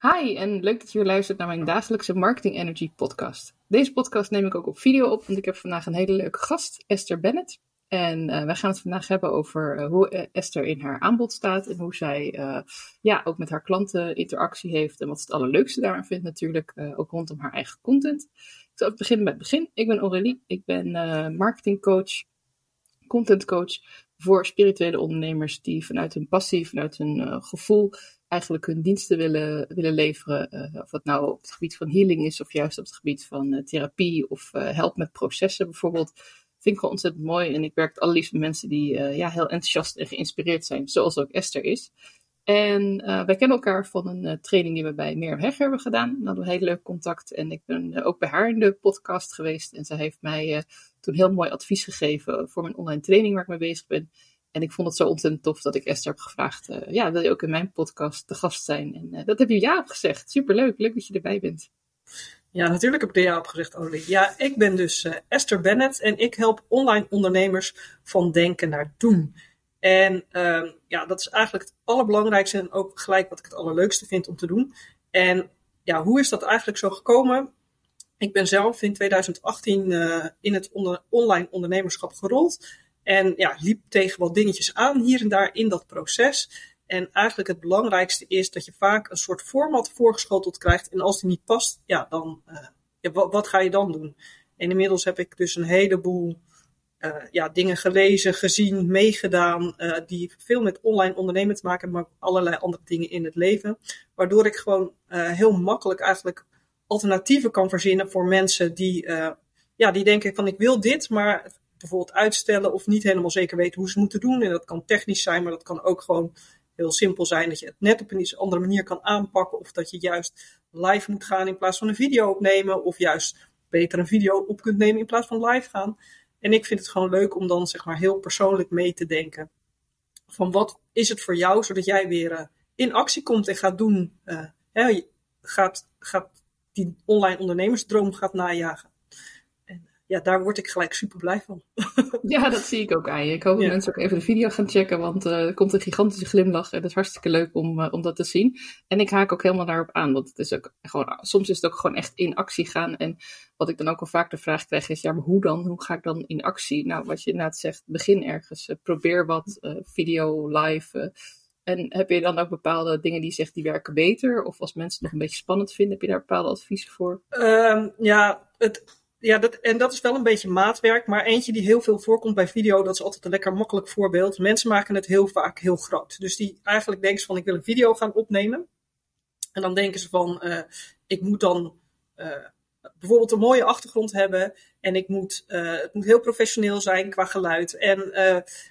Hi en leuk dat je weer luistert naar mijn dagelijkse Marketing Energy podcast. Deze podcast neem ik ook op video op, want ik heb vandaag een hele leuke gast, Esther Bennett. En uh, wij gaan het vandaag hebben over uh, hoe eh, Esther in haar aanbod staat en hoe zij ja, ook met haar klanten interactie heeft en wat ze het allerleukste daaraan vindt natuurlijk, ook rondom haar eigen content. Ik zal beginnen met het begin. Ik ben Aurélie, ik ben marketingcoach, contentcoach voor spirituele ondernemers die vanuit hun passie, vanuit hun gevoel eigenlijk hun diensten willen, willen leveren. Uh, of het nou op het gebied van healing is, of juist op het gebied van uh, therapie of help met processen bijvoorbeeld. Vind ik gewoon ontzettend mooi. En ik werk het allerliefst met mensen die ja, heel enthousiast en geïnspireerd zijn, zoals ook Esther is. En wij kennen elkaar van een training die we bij Mirjam Heg hebben gedaan. We hadden een heel leuk contact. En ik ben ook bij haar in de podcast geweest. En zij heeft mij toen heel mooi advies gegeven voor mijn online training waar ik mee bezig ben. En ik vond het zo ontzettend tof dat ik Esther heb gevraagd. Ja, wil je ook in mijn podcast te gast zijn? En dat heb je ja op gezegd. Superleuk, leuk dat je erbij bent. Ja, natuurlijk heb ik er ja op gezegd, Olie. Ja, ik ben dus Esther Bennett en ik help online ondernemers van denken naar doen. En ehm, ja, dat is eigenlijk het allerbelangrijkste en ook gelijk wat ik het allerleukste vind om te doen. En ja, hoe is dat eigenlijk zo gekomen? Ik ben zelf in 2018 in het online ondernemerschap gerold. En ja, liep tegen wat dingetjes aan hier en daar in dat proces. En eigenlijk het belangrijkste is dat je vaak een soort format voorgeschoteld krijgt. En als die niet past, ja, dan ja, wat, wat, ga je dan doen? En inmiddels heb ik dus een heleboel uh, ja, dingen gelezen, gezien, meegedaan. Uh, die veel met online ondernemen te maken hebben, maar allerlei andere dingen in het leven. Waardoor ik gewoon heel makkelijk eigenlijk alternatieven kan verzinnen voor mensen die, ja, die denken van ik wil dit, maar bijvoorbeeld uitstellen of niet helemaal zeker weten hoe ze moeten doen. En dat kan technisch zijn, maar dat kan ook gewoon heel simpel zijn dat je het net op een iets andere manier kan aanpakken. Of dat je juist live moet gaan in plaats van een video opnemen. Of juist beter een video op kunt nemen in plaats van live gaan. En ik vind het gewoon leuk om dan zeg maar heel persoonlijk mee te denken. Van wat is het voor jou, zodat jij weer uh, in actie komt en gaat doen. Uh, hè, gaat, gaat die online ondernemersdroom gaat najagen ja, daar word ik gelijk super blij van. ja, dat zie ik ook aan je. Ik hoop dat mensen ook even de video gaan checken, want uh, er komt een gigantische glimlach en het is hartstikke leuk om, uh, om dat te zien. En ik haak ook helemaal daarop aan, want het is ook gewoon, soms is het ook gewoon echt in actie gaan. En wat ik dan ook al vaak de vraag krijg is, ja, maar hoe dan? Hoe ga ik dan in actie? Nou, wat je inderdaad zegt, begin ergens, uh, probeer wat, video, live. en heb je dan ook bepaalde dingen die zegt die werken beter? Of als mensen het nog een beetje spannend vinden, heb je daar bepaalde adviezen voor? Um, ja, het, ja, dat, en dat is wel een beetje maatwerk, maar eentje die heel veel voorkomt bij video, dat is altijd een lekker makkelijk voorbeeld. Mensen maken het heel vaak heel groot. Dus die eigenlijk denken van, ik wil een video gaan opnemen. En dan denken ze van, uh, ik moet dan uh, bijvoorbeeld een mooie achtergrond hebben. En ik moet, uh, het moet heel professioneel zijn qua geluid. En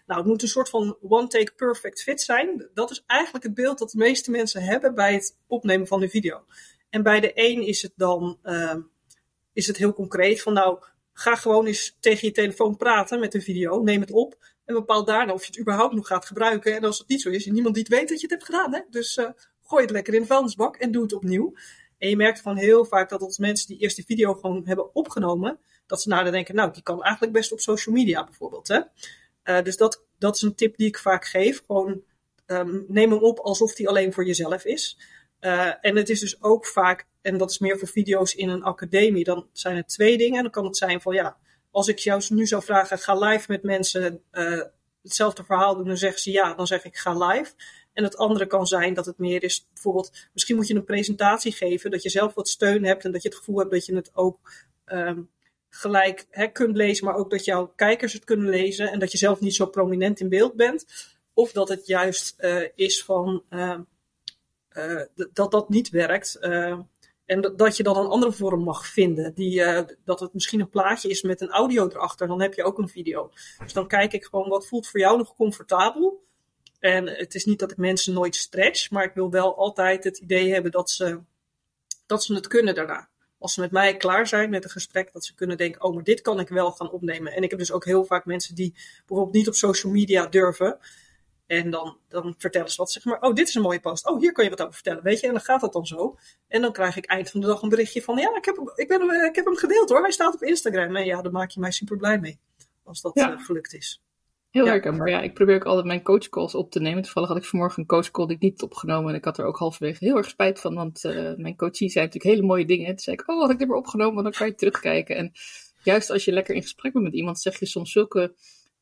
nou, het moet een soort van one-take perfect fit zijn. Dat is eigenlijk het beeld dat de meeste mensen hebben bij het opnemen van een video. En bij de een is het dan is het heel concreet van nou, ga gewoon eens tegen je telefoon praten met een video, neem het op en bepaal daarna of je het überhaupt nog gaat gebruiken. En als het niet zo is, niemand die het weet dat je het hebt gedaan, hè? dus uh, gooi het lekker in de vuilnisbak en doe het opnieuw. En je merkt van heel vaak dat als mensen die eerste video gewoon hebben opgenomen, dat ze nadenken, denken, nou, die kan eigenlijk best op social media bijvoorbeeld. Hè? Uh, dus dat, dat is een tip die ik vaak geef. Gewoon um, neem hem op alsof die alleen voor jezelf is. Uh, en het is dus ook vaak, en dat is meer voor video's in een academie, dan zijn het twee dingen. Dan kan het zijn van ja, als ik jou nu zou vragen, ga live met mensen uh, hetzelfde verhaal doen, dan zeggen ze ja, dan zeg ik ga live. En het andere kan zijn dat het meer is, bijvoorbeeld, misschien moet je een presentatie geven, dat je zelf wat steun hebt en dat je het gevoel hebt dat je het ook um, gelijk hè, kunt lezen, maar ook dat jouw kijkers het kunnen lezen en dat je zelf niet zo prominent in beeld bent. Of dat het juist uh, is van, uh, uh, dat dat niet werkt. En dat je dan een andere vorm mag vinden. Die, uh, dat het misschien een plaatje is met een audio erachter. Dan heb je ook een video. Dus dan kijk ik gewoon wat voelt voor jou nog comfortabel. En het is niet dat ik mensen nooit stretch. Maar ik wil wel altijd het idee hebben dat ze, dat ze het kunnen daarna. Als ze met mij klaar zijn met een gesprek, dat ze kunnen denken: oh, maar dit kan ik wel gaan opnemen. En ik heb dus ook heel vaak mensen die bijvoorbeeld niet op social media durven. En dan, dan vertellen ze wat, zeg maar, oh, dit is een mooie post. Oh, hier kan je wat over vertellen, weet je. En dan gaat dat dan zo. En dan krijg ik eind van de dag een berichtje van, ja, ik heb, ik ben, ik heb hem gedeeld hoor. Hij staat op Instagram. En ja, daar maak je mij super blij mee. Als dat ja. uh, gelukt is. Heel lekker, maar ja, ik probeer ook altijd mijn coachcalls op te nemen. Toevallig had ik vanmorgen een coachcall die ik niet opgenomen en ik had er ook halverwege heel erg spijt van, want uh, mijn coachie zei natuurlijk hele mooie dingen. Toen zei ik, oh, had ik dit maar opgenomen, dan kan je terugkijken. En juist als je lekker in gesprek bent met iemand, zeg je soms zulke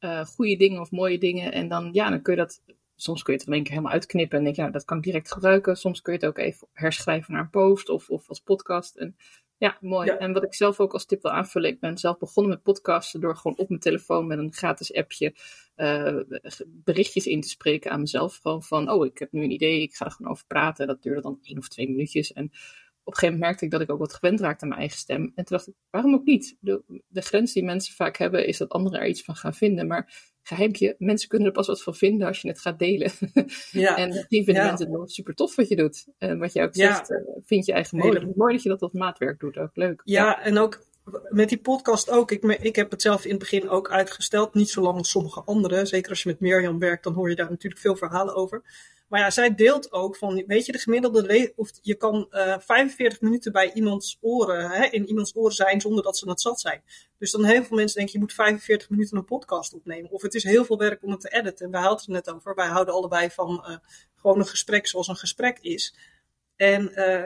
uh, goede dingen of mooie dingen en dan, ja, dan kun je dat soms kun je het in één keer helemaal uitknippen en denk je, nou, dat kan ik direct gebruiken. Soms kun je het ook even herschrijven naar een post of, of als podcast. En ja, mooi. En wat ik zelf ook als tip wil aanvullen, ik ben zelf begonnen met podcasten door gewoon op mijn telefoon met een gratis appje uh, berichtjes in te spreken aan mezelf. Gewoon van, oh, ik heb nu een idee, ik ga er gewoon over praten. Dat duurde dan één of twee minuutjes. En op een gegeven moment merkte ik dat ik ook wat gewend raakte aan mijn eigen stem. En toen dacht ik, waarom ook niet? De, de grens die mensen vaak hebben, is dat anderen er iets van gaan vinden. Maar geheimpje, mensen kunnen er pas wat van vinden als je het gaat delen. Ja. en die vinden ja. mensen wel super tof wat je doet. En wat je ook zegt, ja. uh, vind je eigen mooi. Mooi dat je dat als maatwerk doet, ook leuk. Ja, en ook met die podcast ook. Ik, ik heb het zelf in het begin ook uitgesteld. Niet zo lang als sommige anderen. Zeker als je met Mirjam werkt, dan hoor je daar natuurlijk veel verhalen over. Maar ja, zij deelt ook van, weet je, de gemiddelde of je kan uh, eh, 45 minuten bij iemands oren, hè, in iemands oren zijn zonder dat ze het zat zijn. Dus dan heel veel mensen denken, je moet 45 minuten een podcast opnemen. Of het is heel veel werk om het te editen. Wij hadden het net over, wij houden allebei van uh, gewoon een gesprek zoals een gesprek is. En uh,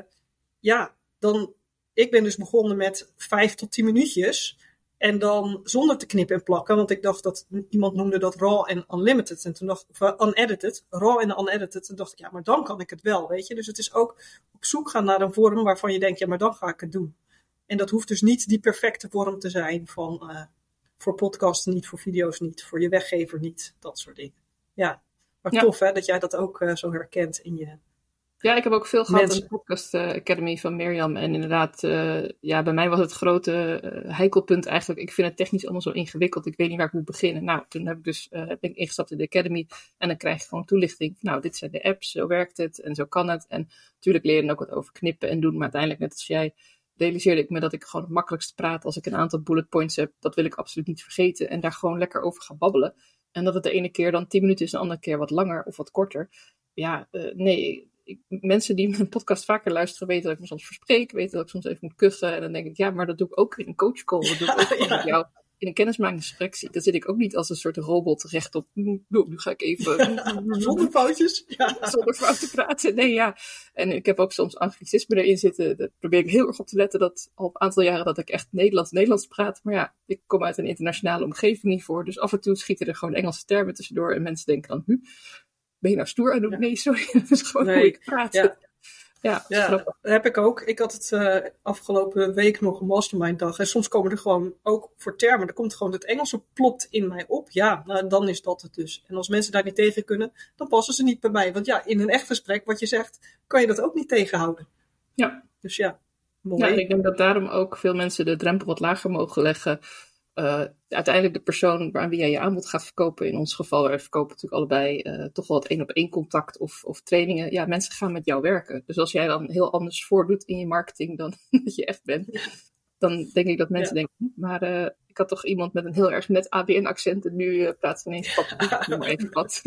ja, dan, ik ben dus begonnen met 5 tot 10 minuutjes. En dan zonder te knippen en plakken, want ik dacht dat iemand noemde dat raw en unlimited. En toen dacht ik, uh, unedited, raw en unedited. En dacht ik, ja, maar dan kan ik het wel, weet je. Dus het is ook op zoek gaan naar een vorm waarvan je denkt, ja, maar dan ga ik het doen. En dat hoeft dus niet die perfecte vorm te zijn van, uh, voor podcasten niet, voor video's niet, voor je weggever niet, dat soort dingen. Ja, maar ja. tof hè, dat jij dat ook uh, zo herkent in je ja, ik heb ook veel gehad in de Podcast uh, Academy van Mirjam. En inderdaad, uh, ja, bij mij was het grote uh, heikelpunt eigenlijk. Ik vind het technisch allemaal zo ingewikkeld. Ik weet niet waar ik moet beginnen. Nou, toen heb ik dus, ben ik ingestapt in de Academy. En dan krijg je gewoon toelichting. Nou, dit zijn de apps, zo werkt het en zo kan het. En natuurlijk leer je dan ook wat over knippen en doen. Maar uiteindelijk, net als jij, realiseerde ik me dat ik gewoon het makkelijkst praat als ik een aantal bullet points heb. Dat wil ik absoluut niet vergeten. En daar gewoon lekker over gaan babbelen. En dat het de ene keer dan 10 minuten is, de andere keer wat langer of wat korter. Ja, nee, ik, mensen die mijn podcast vaker luisteren weten dat ik me soms verspreek, weten dat ik soms even moet kuchen. En dan denk ik, ja, maar dat doe ik ook in een coachcall. Dat doe ik ook ja. met jou in een kennismakingsgesprek. Dan zit ik ook niet als een soort robot rechtop. Nu, nu ga ik even. Zonder foutjes? Ja. Zonder fouten praten. Nee, ja. En ik heb ook soms anglicisme erin zitten. Daar probeer ik heel erg op te letten dat al een aantal jaren dat ik echt Nederlands-Nederlands praat. Maar ja, ik kom uit een internationale omgeving niet voor. Dus af en toe schieten er gewoon Engelse termen tussendoor. En mensen denken dan, hu, ben je nou stoer aan doen? Nee, sorry, dat is gewoon nee. hoe ik praat. Ja. Ja, ja dat heb ik ook. Ik had het uh, afgelopen week nog een mastermind dag. En soms komen er gewoon ook voor termen. Er komt gewoon het Engelse plot in mij op. Ja, nou, dan is dat het dus. En als mensen daar niet tegen kunnen, dan passen ze niet bij mij. Want ja, in een echt gesprek, wat je zegt, kan je dat ook niet tegenhouden. Ja. Dus ja, mooi. Ja, ik denk dat daarom ook veel mensen de drempel wat lager mogen leggen uh, uiteindelijk de persoon aan wie jij je aanbod gaat verkopen, in ons geval, we verkopen natuurlijk allebei uh, toch wel het één op één contact of, of trainingen. Ja, mensen gaan met jou werken. Dus als jij dan heel anders voordoet in je marketing dan dat je echt bent, dan denk ik dat mensen ja. denken, hm, maar uh, ik had toch iemand met een heel erg net ABN-accent en nu praat ze ineens pap, noem maar even wat.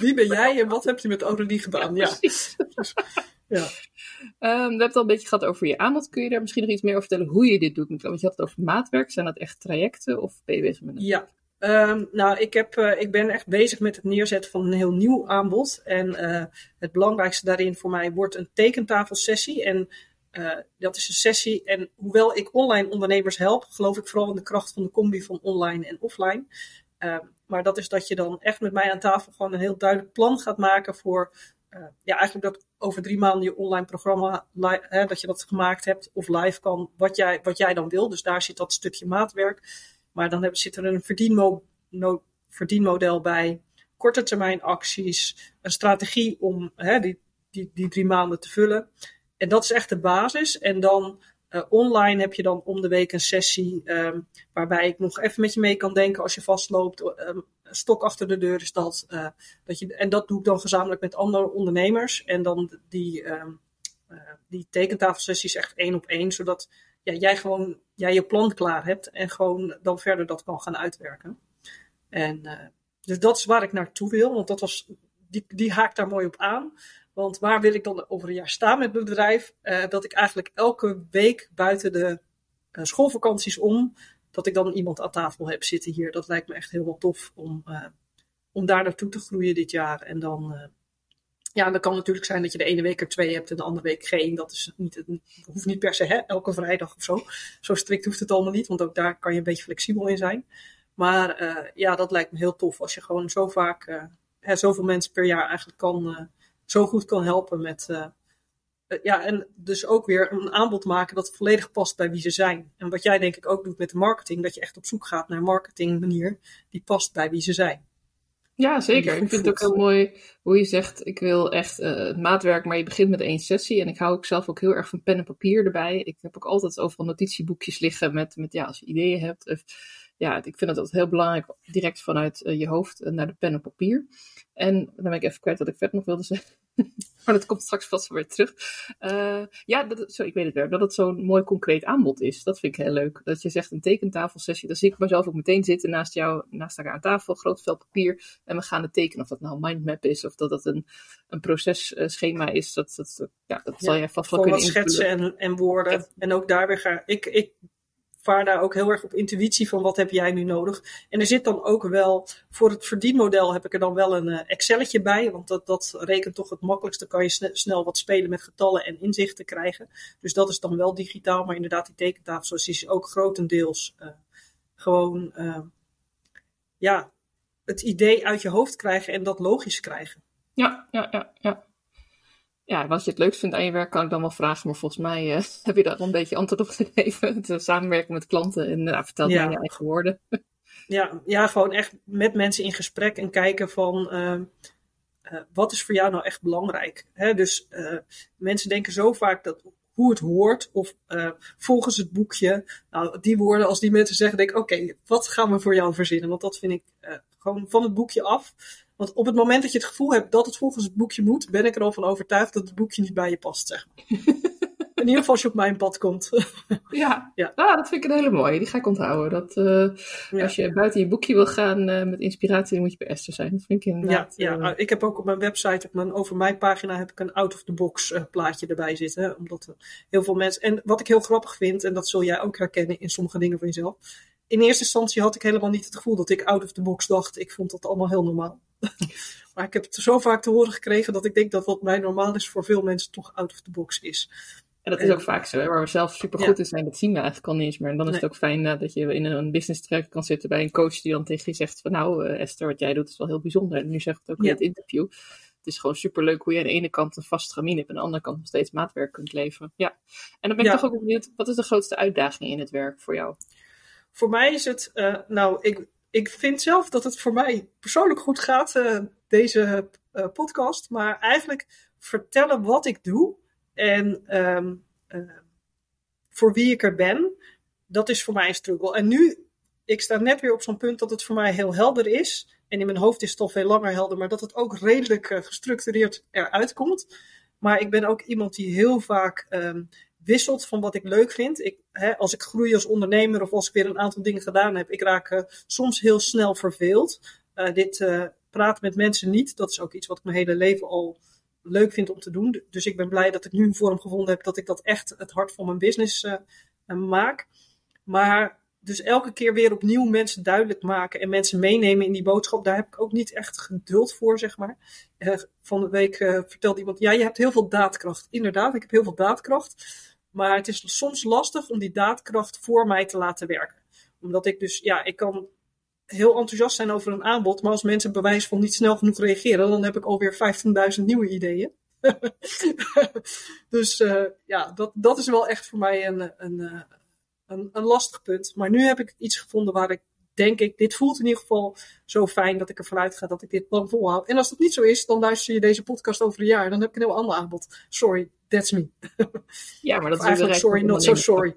Wie ben jij en wat heb je met Aurelie gedaan? Ja, ja. Um, we hebben het al een beetje gehad over je aanbod. Kun je daar misschien nog iets meer over vertellen hoe je dit doet? Want je had het over maatwerk. Zijn dat echt trajecten of ben je bezig met een... Ja, Um, nou, ik, heb, uh, ik ben echt bezig met het neerzetten van een heel nieuw aanbod. En uh, het belangrijkste daarin voor mij wordt een tekentafelsessie. En uh, dat is een sessie. En hoewel ik online ondernemers help, geloof ik vooral in de kracht van de combi van online en offline. Uh, maar dat is dat je dan echt met mij aan tafel gewoon een heel duidelijk plan gaat maken voor. Ja, eigenlijk dat over drie maanden je online programma, hè, dat je dat gemaakt hebt of live kan, wat jij, wat jij dan wil. Dus daar zit dat stukje maatwerk. Maar dan hebben, zit er een verdienmo verdienmodel bij, korte termijn acties, een strategie om hè, die, die, die drie maanden te vullen. En dat is echt de basis. En dan uh, online heb je dan om de week een sessie um, waarbij ik nog even met je mee kan denken als je vastloopt. Um, stok achter de deur is dat. Uh, dat je, en dat doe ik dan gezamenlijk met andere ondernemers. En dan die, um, uh, die tekentafelsessies echt één op één, zodat ja, jij gewoon jij je plan klaar hebt en gewoon dan verder dat kan gaan uitwerken. En dus dat is waar ik naartoe wil, want dat was, die, die haakt daar mooi op aan. Want waar wil ik dan over een jaar staan met mijn bedrijf? Uh, dat ik eigenlijk elke week buiten de uh, schoolvakanties om, dat ik dan iemand aan tafel heb zitten hier. Dat lijkt me echt heel wel tof om, uh, om daar naartoe te groeien dit jaar. En dan, ja, dan kan natuurlijk zijn dat je de ene week er twee hebt en de andere week geen. Dat is niet, het hoeft niet per se hè, elke vrijdag of zo. Zo strikt hoeft het allemaal niet, want ook daar kan je een beetje flexibel in zijn. Maar ja, dat lijkt me heel tof als je gewoon zo vaak, hè, zoveel mensen per jaar eigenlijk kan, zo goed kan helpen met ja, en dus ook weer een aanbod maken dat volledig past bij wie ze zijn. En wat jij denk ik ook doet met de marketing, dat je echt op zoek gaat naar een marketingmanier die past bij wie ze zijn. Ja, zeker. Ik vind het ook heel mooi hoe je zegt, ik wil echt uh, het maatwerk, maar je begint met één sessie. En ik hou ook zelf ook heel erg van pen en papier erbij. Ik heb ook altijd overal notitieboekjes liggen met, met ja, als je ideeën hebt. Of, ja, ik vind het altijd heel belangrijk, direct vanuit uh, je hoofd naar de pen en papier. En dan ben ik even kwijt wat ik verder nog wilde zeggen. maar dat komt straks vast weer terug. Uh, ja, dat, zo, ik weet het wel. Dat het zo'n mooi concreet aanbod is. Dat vind ik heel leuk. Dat je zegt een tekentafelsessie. Dan zie ik mezelf ook meteen zitten naast jou, naast elkaar aan tafel. Groot vel papier. En we gaan het tekenen. Of dat nou een mindmap is. Of dat dat een, een processchema is. Dat, dat, ja, dat zal jij vast wel kunnen schetsen en, en woorden. En ook daar weer gaan. Ik, ik vaar daar ook heel erg op intuïtie van wat heb jij nu nodig. En er zit dan ook wel, voor het verdienmodel heb ik er dan wel een uh, Excelletje bij, want dat, dat rekent toch het makkelijkste. Kan je snel wat spelen met getallen en inzichten krijgen. Dus dat is dan wel digitaal, maar inderdaad die tekentafel zoals is ook grotendeels uh, gewoon, uh, ja, het idee uit je hoofd krijgen en dat logisch krijgen. Ja, ja, ja, ja ja, wat je het leukst vindt aan je werk kan ik dan wel vragen. Maar volgens mij uh, heb je daar al een beetje antwoord op gegeven. Het samenwerken met klanten en uh, vertel ja. je eigen woorden. Ja, ja, gewoon echt met mensen in gesprek en kijken van uh, wat is voor jou nou echt belangrijk. Hè? Dus mensen denken zo vaak dat hoe het hoort of volgens het boekje. Nou, die woorden, als die mensen zeggen, denk ik oké, wat gaan we voor jou verzinnen? Want dat vind ik gewoon van het boekje af want op het moment dat je het gevoel hebt dat het volgens het boekje moet, ben ik er al van overtuigd dat het boekje niet bij je past, zeg maar. In ieder geval als je op mijn pad komt. ja, ja. Ah, dat vind ik een hele mooie. Die ga ik onthouden. Dat, uh, Als je buiten je boekje wil gaan uh, met inspiratie, dan moet je bij Esther zijn. Dat vind ik inderdaad... Ja, ja. Uh, ik heb ook op mijn website, op mijn Over Mij pagina, heb ik een out-of-the-box plaatje erbij zitten. Omdat heel veel mensen... En wat ik heel grappig vind, en dat zul jij ook herkennen in sommige dingen van jezelf. In eerste instantie had ik helemaal niet het gevoel dat ik out-of-the-box dacht. Ik vond dat allemaal heel normaal. maar ik heb het zo vaak te horen gekregen dat ik denk dat wat mij normaal is voor veel mensen toch out of the box is. En dat is ook vaak zo, hè? waar we zelf super goed in zijn, dat zien we eigenlijk al niet eens meer. En dan is het ook fijn uh, dat je in een business track kan zitten bij een coach die dan tegen je zegt van nou uh, Esther, wat jij doet is wel heel bijzonder. En nu zegt het ook in het interview. Het is gewoon super leuk hoe je aan de ene kant een vast stramien hebt en aan de andere kant nog steeds maatwerk kunt leveren. Ja. En dan ben ik toch ook benieuwd, wat is de grootste uitdaging in het werk voor jou? Voor mij is het, uh, nou, ik, ik vind zelf dat het voor mij persoonlijk goed gaat, uh, deze uh, podcast. Maar eigenlijk vertellen wat ik doe en um, uh, voor wie ik er ben, dat is voor mij een struggle. En nu, ik sta net weer op zo'n punt dat het voor mij heel helder is. En in mijn hoofd is het al veel langer helder, maar dat het ook redelijk gestructureerd eruit komt. Maar ik ben ook iemand die heel vaak um, wisselt van wat ik leuk vind. Ik, hè, als ik groei als ondernemer of als ik weer een aantal dingen gedaan heb, ik raak uh, soms heel snel verveeld. Uh, dit uh, praten met mensen niet, dat is ook iets wat ik mijn hele leven al leuk vind om te doen. Dus ik ben blij dat ik nu een vorm gevonden heb dat ik dat echt het hart van mijn business maak. Maar dus elke keer weer opnieuw mensen duidelijk maken en mensen meenemen in die boodschap, daar heb ik ook niet echt geduld voor, zeg maar. van de week vertelde iemand, ja, je hebt heel veel daadkracht. Inderdaad, ik heb heel veel daadkracht. Maar het is soms lastig om die daadkracht voor mij te laten werken. Omdat ik dus, ja, ik kan heel enthousiast zijn over een aanbod. Maar als mensen bewijs van niet snel genoeg reageren, dan heb ik alweer 15.000 nieuwe ideeën. dus uh, ja, dat, dat is wel echt voor mij een, een, eh, een, een lastig punt. Maar nu heb ik iets gevonden waar ik denk ik, dit voelt in ieder geval zo fijn dat ik ervan uitga dat ik dit plan volhoud. En als dat niet zo is, dan luister je deze podcast over een jaar. Dan heb ik een heel ander aanbod. Sorry, that's me. Ja, maar dat is eigenlijk sorry, not so sorry.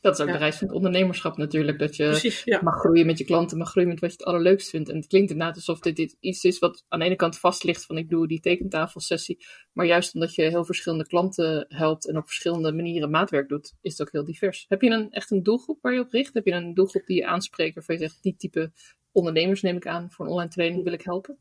Dat is ook de reis van het ondernemerschap natuurlijk. Dat je Precies, ja. mag groeien met je klanten, mag groeien met wat je het allerleukst vindt. En het klinkt inderdaad alsof dit, dit iets is wat aan de ene kant vast ligt van ik doe die tekentafelsessie. Maar juist omdat je heel verschillende klanten helpt en op verschillende manieren maatwerk doet, is het ook heel divers. Heb je een, echt een doelgroep waar je op richt? Heb je een doelgroep die je aanspreekt waarvan je zegt, die type ondernemers neem ik aan voor een online training wil ik helpen?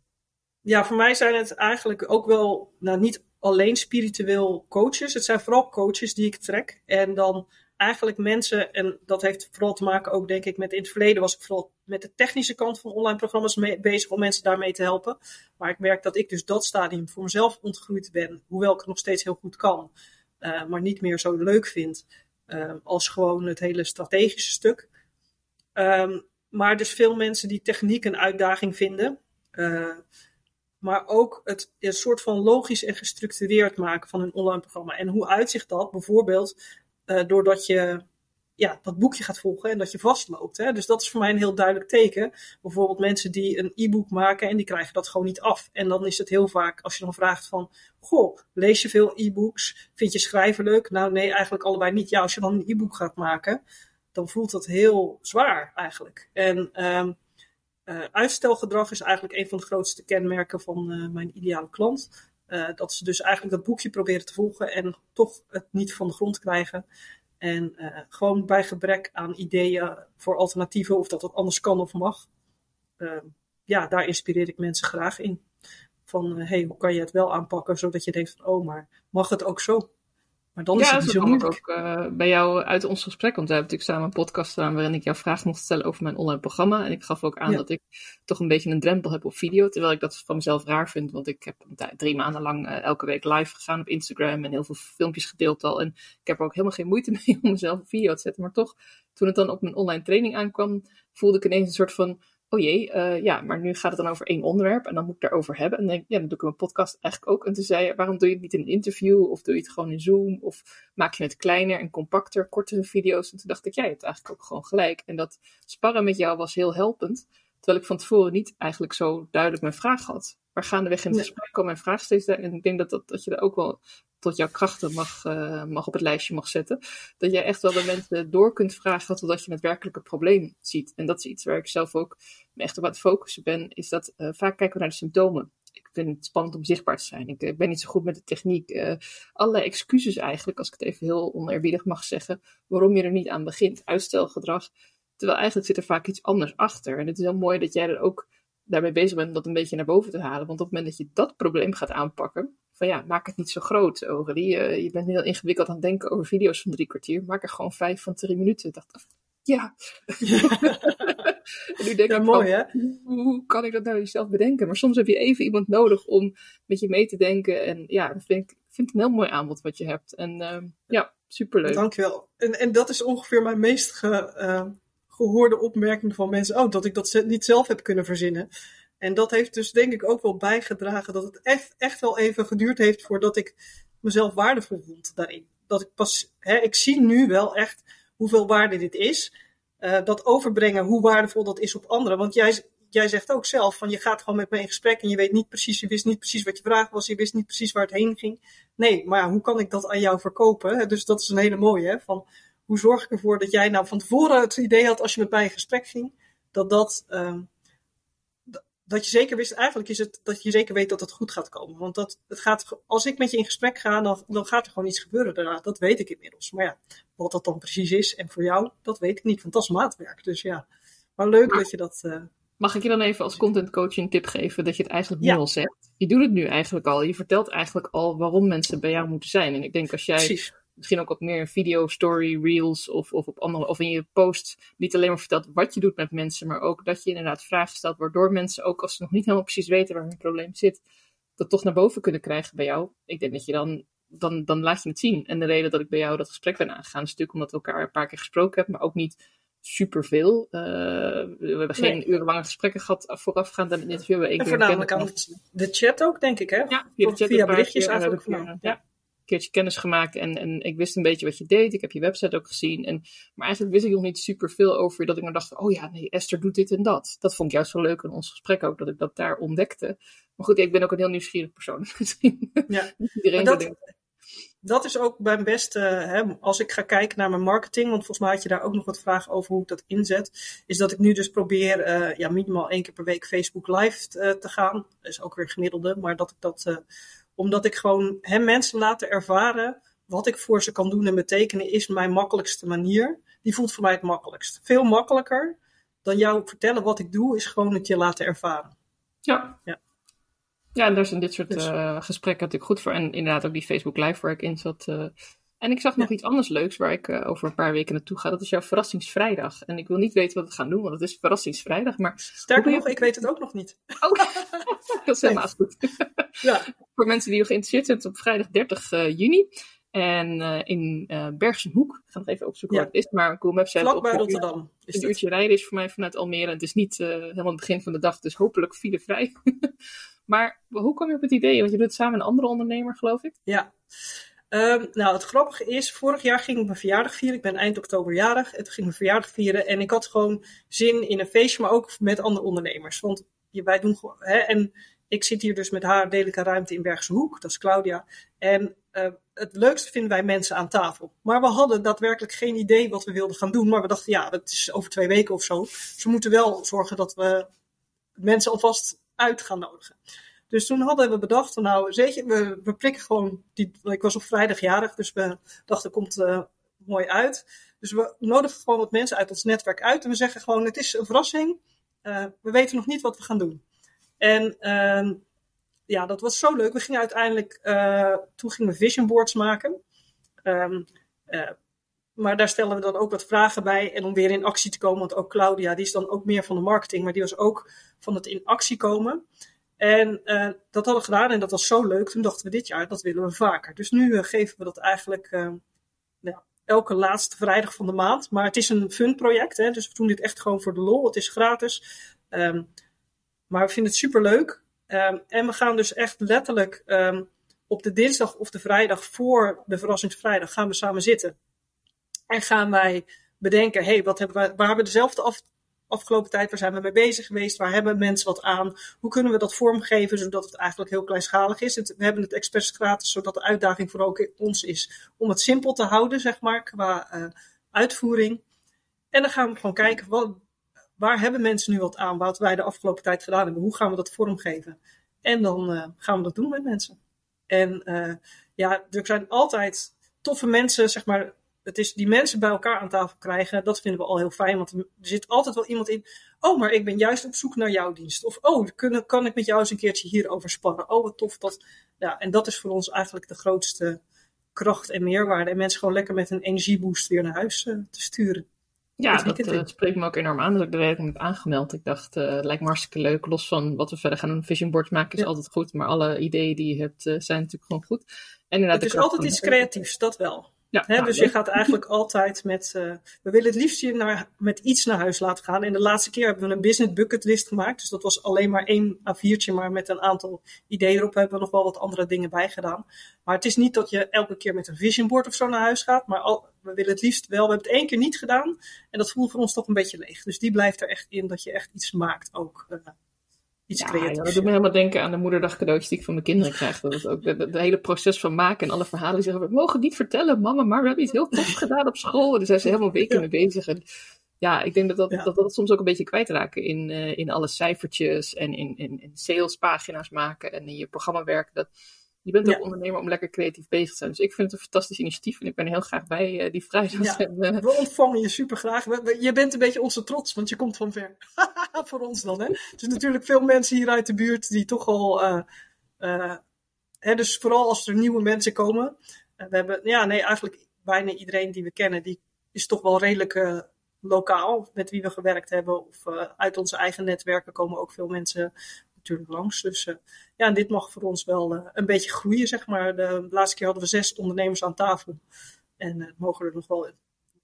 Ja, voor mij zijn het eigenlijk ook wel, nou niet alleen spiritueel coaches. Het zijn vooral coaches die ik trek. En dan eigenlijk mensen, en dat heeft vooral te maken ook denk ik met in het verleden was ik vooral met de technische kant van online programma's bezig om mensen daarmee te helpen. Maar ik merk dat ik dus dat stadium voor mezelf ontgroeid ben, hoewel ik het nog steeds heel goed kan, uh, maar niet meer zo leuk vind uh, als gewoon het hele strategische stuk. Um, maar dus veel mensen die techniek een uitdaging vinden. Uh, maar ook het een soort van logisch en gestructureerd maken van een online programma. En hoe uitzicht dat? Bijvoorbeeld uh, doordat je ja, dat boekje gaat volgen en dat je vastloopt. Hè? Dus dat is voor mij een heel duidelijk teken. Bijvoorbeeld mensen die een e-book maken en die krijgen dat gewoon niet af. En dan is het heel vaak, als je dan vraagt van, goh, lees je veel e-books? Vind je schrijven leuk? Nou nee, eigenlijk allebei niet. Ja, als je dan een e-book gaat maken, dan voelt dat heel zwaar eigenlijk. En um, uh, uitstelgedrag is eigenlijk een van de grootste kenmerken van uh, mijn ideale klant. Uh, dat ze dus eigenlijk dat boekje proberen te volgen en toch het niet van de grond krijgen. En gewoon bij gebrek aan ideeën voor alternatieven, of dat het anders kan of mag. ja, daar inspireer ik mensen graag in. Van, hey, hoe kan je het wel aanpakken, zodat je denkt van, oh, maar mag het ook zo? Maar dan is het niet zo moeilijk. ook uh, bij jou uit ons gesprek, want we hebben natuurlijk samen een podcast gedaan waarin ik jou vragen mocht stellen over mijn online programma. En ik gaf ook aan ja. dat ik toch een beetje een drempel heb op video, terwijl ik dat van mezelf raar vind, want ik heb drie maanden lang uh, elke week live gegaan op Instagram en heel veel filmpjes gedeeld al. En ik heb er ook helemaal geen moeite mee om mezelf een video te zetten. Maar toch, toen het dan op mijn online training aankwam, voelde ik ineens een soort van oh jee, uh, ja, maar nu gaat het dan over één onderwerp en dan moet ik daarover hebben. En dan denk ik, ja, dan doe ik een podcast eigenlijk ook. En toen zei je, waarom doe je het niet in een interview of doe je het gewoon in Zoom of maak je het kleiner en compacter, kortere video's. En toen dacht ik, ja, je hebt eigenlijk ook gewoon gelijk. En dat sparren met jou was heel helpend, terwijl ik van tevoren niet eigenlijk zo duidelijk mijn vraag had. Maar gaandeweg in het gesprek kwam mijn vraag steeds daar. En ik denk dat, dat, dat je daar ook wel tot jouw krachten mag, uh, mag op het lijstje mag zetten. Dat jij echt wel de mensen door kunt vragen totdat je het werkelijke probleem ziet. En dat is iets waar ik zelf ook echt op aan het focussen ben, is dat uh, vaak kijken we naar de symptomen. Ik vind het spannend om zichtbaar te zijn. Ik, ik ben niet zo goed met de techniek. Uh, allerlei excuses eigenlijk, als ik het even heel oneerbiedig mag zeggen, waarom je er niet aan begint. Uitstelgedrag. Terwijl eigenlijk zit er vaak iets anders achter. En het is heel mooi dat jij er ook daarmee bezig bent om dat een beetje naar boven te halen. Want op het moment dat je dat probleem gaat aanpakken, van ja, maak het niet zo groot, Aurélie. Uh, je bent heel ingewikkeld aan het denken over video's van drie kwartier. Maak er gewoon vijf van drie minuten. Ik dacht, ja. en nu denk ja, ik mooi van, hè? Hoe, hoe, kan ik dat nou zelf bedenken? Maar soms heb je even iemand nodig om met je mee te denken. En ja, dat vind ik, vind het een heel mooi aanbod wat je hebt. En uh, ja, superleuk. Dankjewel. En, en dat is ongeveer mijn meest ge, uh, gehoorde opmerking van mensen. Oh, dat ik dat niet zelf heb kunnen verzinnen. En dat heeft dus denk ik ook wel bijgedragen dat het echt, wel even geduurd heeft voordat ik mezelf waardevol vond daarin. Dat ik pas, hè, ik zie nu wel echt hoeveel waarde dit is. Uh, dat overbrengen, hoe waardevol dat is op anderen. Want jij, jij zegt ook zelf van je gaat gewoon met me in gesprek en je weet niet precies, je wist niet precies wat je vraag was, je wist niet precies waar het heen ging. Nee, maar hoe kan ik dat aan jou verkopen? Dus dat is een hele mooie. Hè? Van, hoe zorg ik ervoor dat jij nou van tevoren het idee had als je met mij in gesprek ging, dat dat. Uh, dat je zeker wist, eigenlijk is het dat je zeker weet dat het goed gaat komen. Want dat, het gaat, als ik met je in gesprek ga, dan, dan gaat er gewoon iets gebeuren daarna. Dat weet ik inmiddels. Maar ja, wat dat dan precies is en voor jou, dat weet ik niet. Want dat is maatwerk. Dus ja, maar leuk dat je dat. Uh, mag ik je dan even als content coach een tip geven dat je het eigenlijk nu ja. al zegt? Je doet het nu eigenlijk al. Je vertelt eigenlijk al waarom mensen bij jou moeten zijn. En ik denk als jij. Precies misschien ook wat meer in video, story, reels of, of op andere, of in je post niet alleen maar vertelt wat je doet met mensen, maar ook dat je inderdaad vragen stelt, waardoor mensen ook als ze nog niet helemaal precies weten waar hun probleem zit, dat toch naar boven kunnen krijgen bij jou. Ik denk dat je dan, dan, dan laat je het zien. En de reden dat ik bij jou dat gesprek ben aangegaan, is natuurlijk omdat we elkaar een paar keer gesproken hebben, maar ook niet superveel. Uh, we hebben geen nee. urenlange gesprekken gehad voorafgaand aan het interview. En voornamelijk aan de chat ook, denk ik, hè? Ja, via, de chat via berichtjes eigenlijk. Via, ja keertje kennis gemaakt en, en ik wist een beetje wat je deed. Ik heb je website ook gezien. En, maar eigenlijk wist ik nog niet super veel over dat ik nou dacht, oh ja, nee, Esther doet dit en dat. Dat vond ik juist zo leuk in ons gesprek ook, dat ik dat daar ontdekte. Maar goed, ik ben ook een heel nieuwsgierig persoon. ja, iedereen dat, dat is ook mijn beste, hè, als ik ga kijken naar mijn marketing, want volgens mij had je daar ook nog wat vragen over hoe ik dat inzet, is dat ik nu dus probeer uh, ja, minimaal één keer per week Facebook live uh, te gaan. Dat is ook weer gemiddelde, maar dat ik dat uh, omdat ik gewoon hem mensen laten ervaren wat ik voor ze kan doen en betekenen is mijn makkelijkste manier. Die voelt voor mij het makkelijkst. Veel makkelijker dan jou vertellen wat ik doe, is gewoon het je laten ervaren. Ja. Ja, ja en daar zijn dit soort dus. uh, gesprekken natuurlijk goed voor. En inderdaad ook die Facebook Live waar ik in zat. Uh, En ik zag nog iets anders leuks waar ik uh, over een paar weken naartoe ga. Dat is jouw verrassingsvrijdag. En ik wil niet weten wat we gaan doen, want het is verrassingsvrijdag. Maar Sterker nog, ik weet het ook nog niet. Oh, dat is helemaal goed. ja. Voor mensen die nog geïnteresseerd zijn, op vrijdag 30 uh, juni. En uh, in uh, Bergenhoek, ik ga nog even opzoeken ja. waar het is, maar Google Maps zei Vlakbij Rotterdam. Is een uurtje rijden is voor mij vanuit Almere. Het is niet uh, helemaal het begin van de dag, dus hopelijk filevrij. maar hoe kwam je op het idee? Want je doet het samen met een andere ondernemer, geloof ik. Ja. Um, nou, het grappige is, vorig jaar ging ik mijn verjaardag vieren. Ik ben eind oktober jarig. Toen ging ik mijn verjaardag vieren. En ik had gewoon zin in een feestje, maar ook met andere ondernemers. Want wij doen gewoon. Hè, en ik zit hier dus met haar, een ruimte in Bergse Hoek. Dat is Claudia. En uh, het leukste vinden wij mensen aan tafel. Maar we hadden daadwerkelijk geen idee wat we wilden gaan doen. Maar we dachten, ja, dat is over twee weken of zo. Dus we moeten wel zorgen dat we mensen alvast uit gaan nodigen. Dus toen hadden we bedacht, nou, we, we prikken gewoon, die, ik was op vrijdag jarig, dus we dachten, komt uh, mooi uit. Dus we nodigen gewoon wat mensen uit ons netwerk uit en we zeggen gewoon, het is een verrassing. Uh, we weten nog niet wat we gaan doen. En uh, ja, dat was zo leuk. We gingen uiteindelijk, uh, toen gingen we vision boards maken. Uh, maar daar stellen we dan ook wat vragen bij. En om weer in actie te komen, want ook Claudia, die is dan ook meer van de marketing, maar die was ook van het in actie komen. En uh, dat hadden we gedaan en dat was zo leuk. Toen dachten we dit jaar, dat willen we vaker. Dus nu uh, geven we dat eigenlijk nou, elke laatste vrijdag van de maand. Maar het is een fun project, hè? dus we doen dit echt gewoon voor de lol. Het is gratis. Um, maar we vinden het super leuk. Um, en we gaan dus echt letterlijk um, op de dinsdag of de vrijdag voor de verrassingsvrijdag gaan we samen zitten. En gaan wij bedenken, hey, wat hebben we, waar hebben we dezelfde af, afgelopen tijd, waar zijn we mee bezig geweest? Waar hebben mensen wat aan? Hoe kunnen we dat vormgeven zodat het eigenlijk heel kleinschalig is? We hebben het expres gratis, zodat de uitdaging voor ook ons is om het simpel te houden, zeg maar, qua uh, uitvoering. En dan gaan we gewoon kijken, waar hebben mensen nu wat aan, wat wij de afgelopen tijd gedaan hebben? Hoe gaan we dat vormgeven? En dan uh, gaan we dat doen met mensen. En uh, ja, er zijn altijd toffe mensen, zeg maar. Het is die mensen bij elkaar aan tafel krijgen, dat vinden we al heel fijn. Want er zit altijd wel iemand in. Oh, maar ik ben juist op zoek naar jouw dienst. Of oh, kunnen, kan ik met jou eens een keertje hierover sparren? Oh, wat tof dat. Ja, en dat is voor ons eigenlijk de grootste kracht en meerwaarde. En mensen gewoon lekker met een energieboost weer naar huis uh, te sturen. Ja, dat, dat uh, spreekt me ook enorm aan. Dus ik de werking heb aangemeld. Ik dacht, uh, lijkt me hartstikke leuk. Los van wat we verder gaan doen. Vision boards maken is ja. altijd goed. Maar alle ideeën die je hebt zijn natuurlijk gewoon goed. En inderdaad, het is altijd iets creatiefs, dat wel. Ja, He, nou, dus leuk. je gaat eigenlijk altijd met. Uh, we willen het liefst je naar, met iets naar huis laten gaan. En de laatste keer hebben we een business bucket list gemaakt. Dus dat was alleen maar één A4'tje, maar met een aantal ideeën erop hebben we nog wel wat andere dingen bij gedaan. Maar het is niet dat je elke keer met een vision board of zo naar huis gaat. Maar al, we willen het liefst wel. We hebben het één keer niet gedaan. En dat voelt voor ons toch een beetje leeg. Dus die blijft er echt in dat je echt iets maakt ook. Uh, iets ja, creatiefs. Ja, dat doet me helemaal denken aan de moederdag cadeautjes die ik van mijn kinderen krijg. Dat is ook het hele proces van maken en alle verhalen die zeggen, we mogen het niet vertellen, mama, maar we hebben iets heel tofs gedaan op school. En daar zijn ze helemaal weken mee bezig. En ja, ik denk dat dat, ja. dat, dat soms ook een beetje kwijtraken in, uh, in alle cijfertjes en in, in, in salespagina's maken en in je programma werken. Dat, je bent ook ja. ondernemer om lekker creatief bezig te zijn. Dus ik vind het een fantastisch initiatief en ik ben heel graag bij uh, die vrijdag. Ja, en, uh... We ontvangen je super graag. Je bent een beetje onze trots, want je komt van ver. Voor ons dan, hè? Er zijn natuurlijk veel mensen hier uit de buurt die toch al. Uh, hè, dus vooral als er nieuwe mensen komen. we hebben, ja, nee, eigenlijk bijna iedereen die we kennen, die is toch wel redelijk lokaal met wie we gewerkt hebben. Of uit onze eigen netwerken komen ook veel mensen natuurlijk langs. Dus uh, ja, en dit mag voor ons wel uh, een beetje groeien, zeg maar. De laatste keer hadden we zes ondernemers aan tafel. En uh, mogen er nog wel.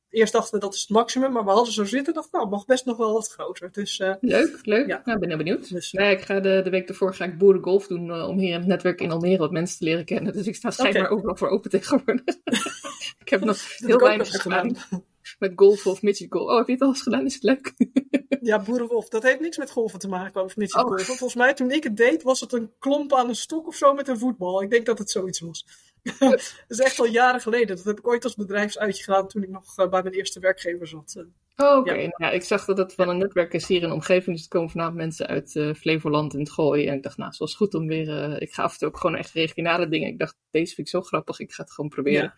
Eerst dachten we dat is het maximum, maar we hadden zo zitten. dacht nou, mag best nog wel wat groter. Dus, leuk, leuk. Ja. Nou, ben heel benieuwd. Dus, ja, ik ga de, de week ervoor ga ik boerengolf doen om hier in het netwerk in Almere wat mensen te leren kennen. Dus ik sta schijnbaar okay. overal voor open tegenwoordig. ik heb nog heel weinig gedaan. gedaan met golfen of midget golf. Oh, heb je het al eens gedaan? Is het leuk? ja, boerenwolf. Dat heeft niks met golven te maken, of midget oh. Volgens mij, toen ik het deed, was het een klomp aan een stok of zo met een voetbal. Ik denk dat het zoiets was. dat is echt al jaren geleden. Dat heb ik ooit als bedrijfsuitje gedaan toen ik nog uh, bij mijn eerste werkgever zat. Oh, oké. Okay. Ja. ik zag dat het van een netwerk is hier in de omgeving. Dus er komen vanavond mensen uit uh, Flevoland en het Gooi. En ik dacht, nou, zoals goed om weer... Uh, ik ga af en toe ook gewoon echt regionale dingen. Ik dacht, deze vind ik zo grappig. Ik ga het gewoon proberen. Ja.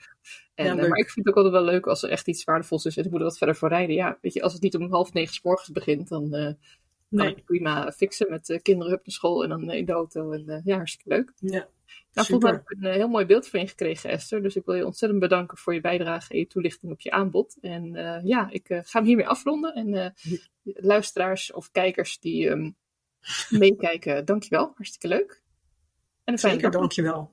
En, ja, maar ik vind het ook altijd wel leuk als er echt iets waardevols is. En ik moet er wat verder voor rijden. Ja, weet je, als het niet om half negen s morgens begint, dan kan nee. ik prima fixen met kinderen op de school en dan in de auto. En ja, hartstikke leuk. Ja. Nou, volgens mij heb ik een heel mooi beeld van je gekregen, Esther. Dus ik wil je ontzettend bedanken voor je bijdrage en je toelichting op je aanbod. En ja, ik ga hem hiermee afronden. En luisteraars of kijkers die um, meekijken, dankjewel. Hartstikke leuk. En een fijne Zeker, dankjewel.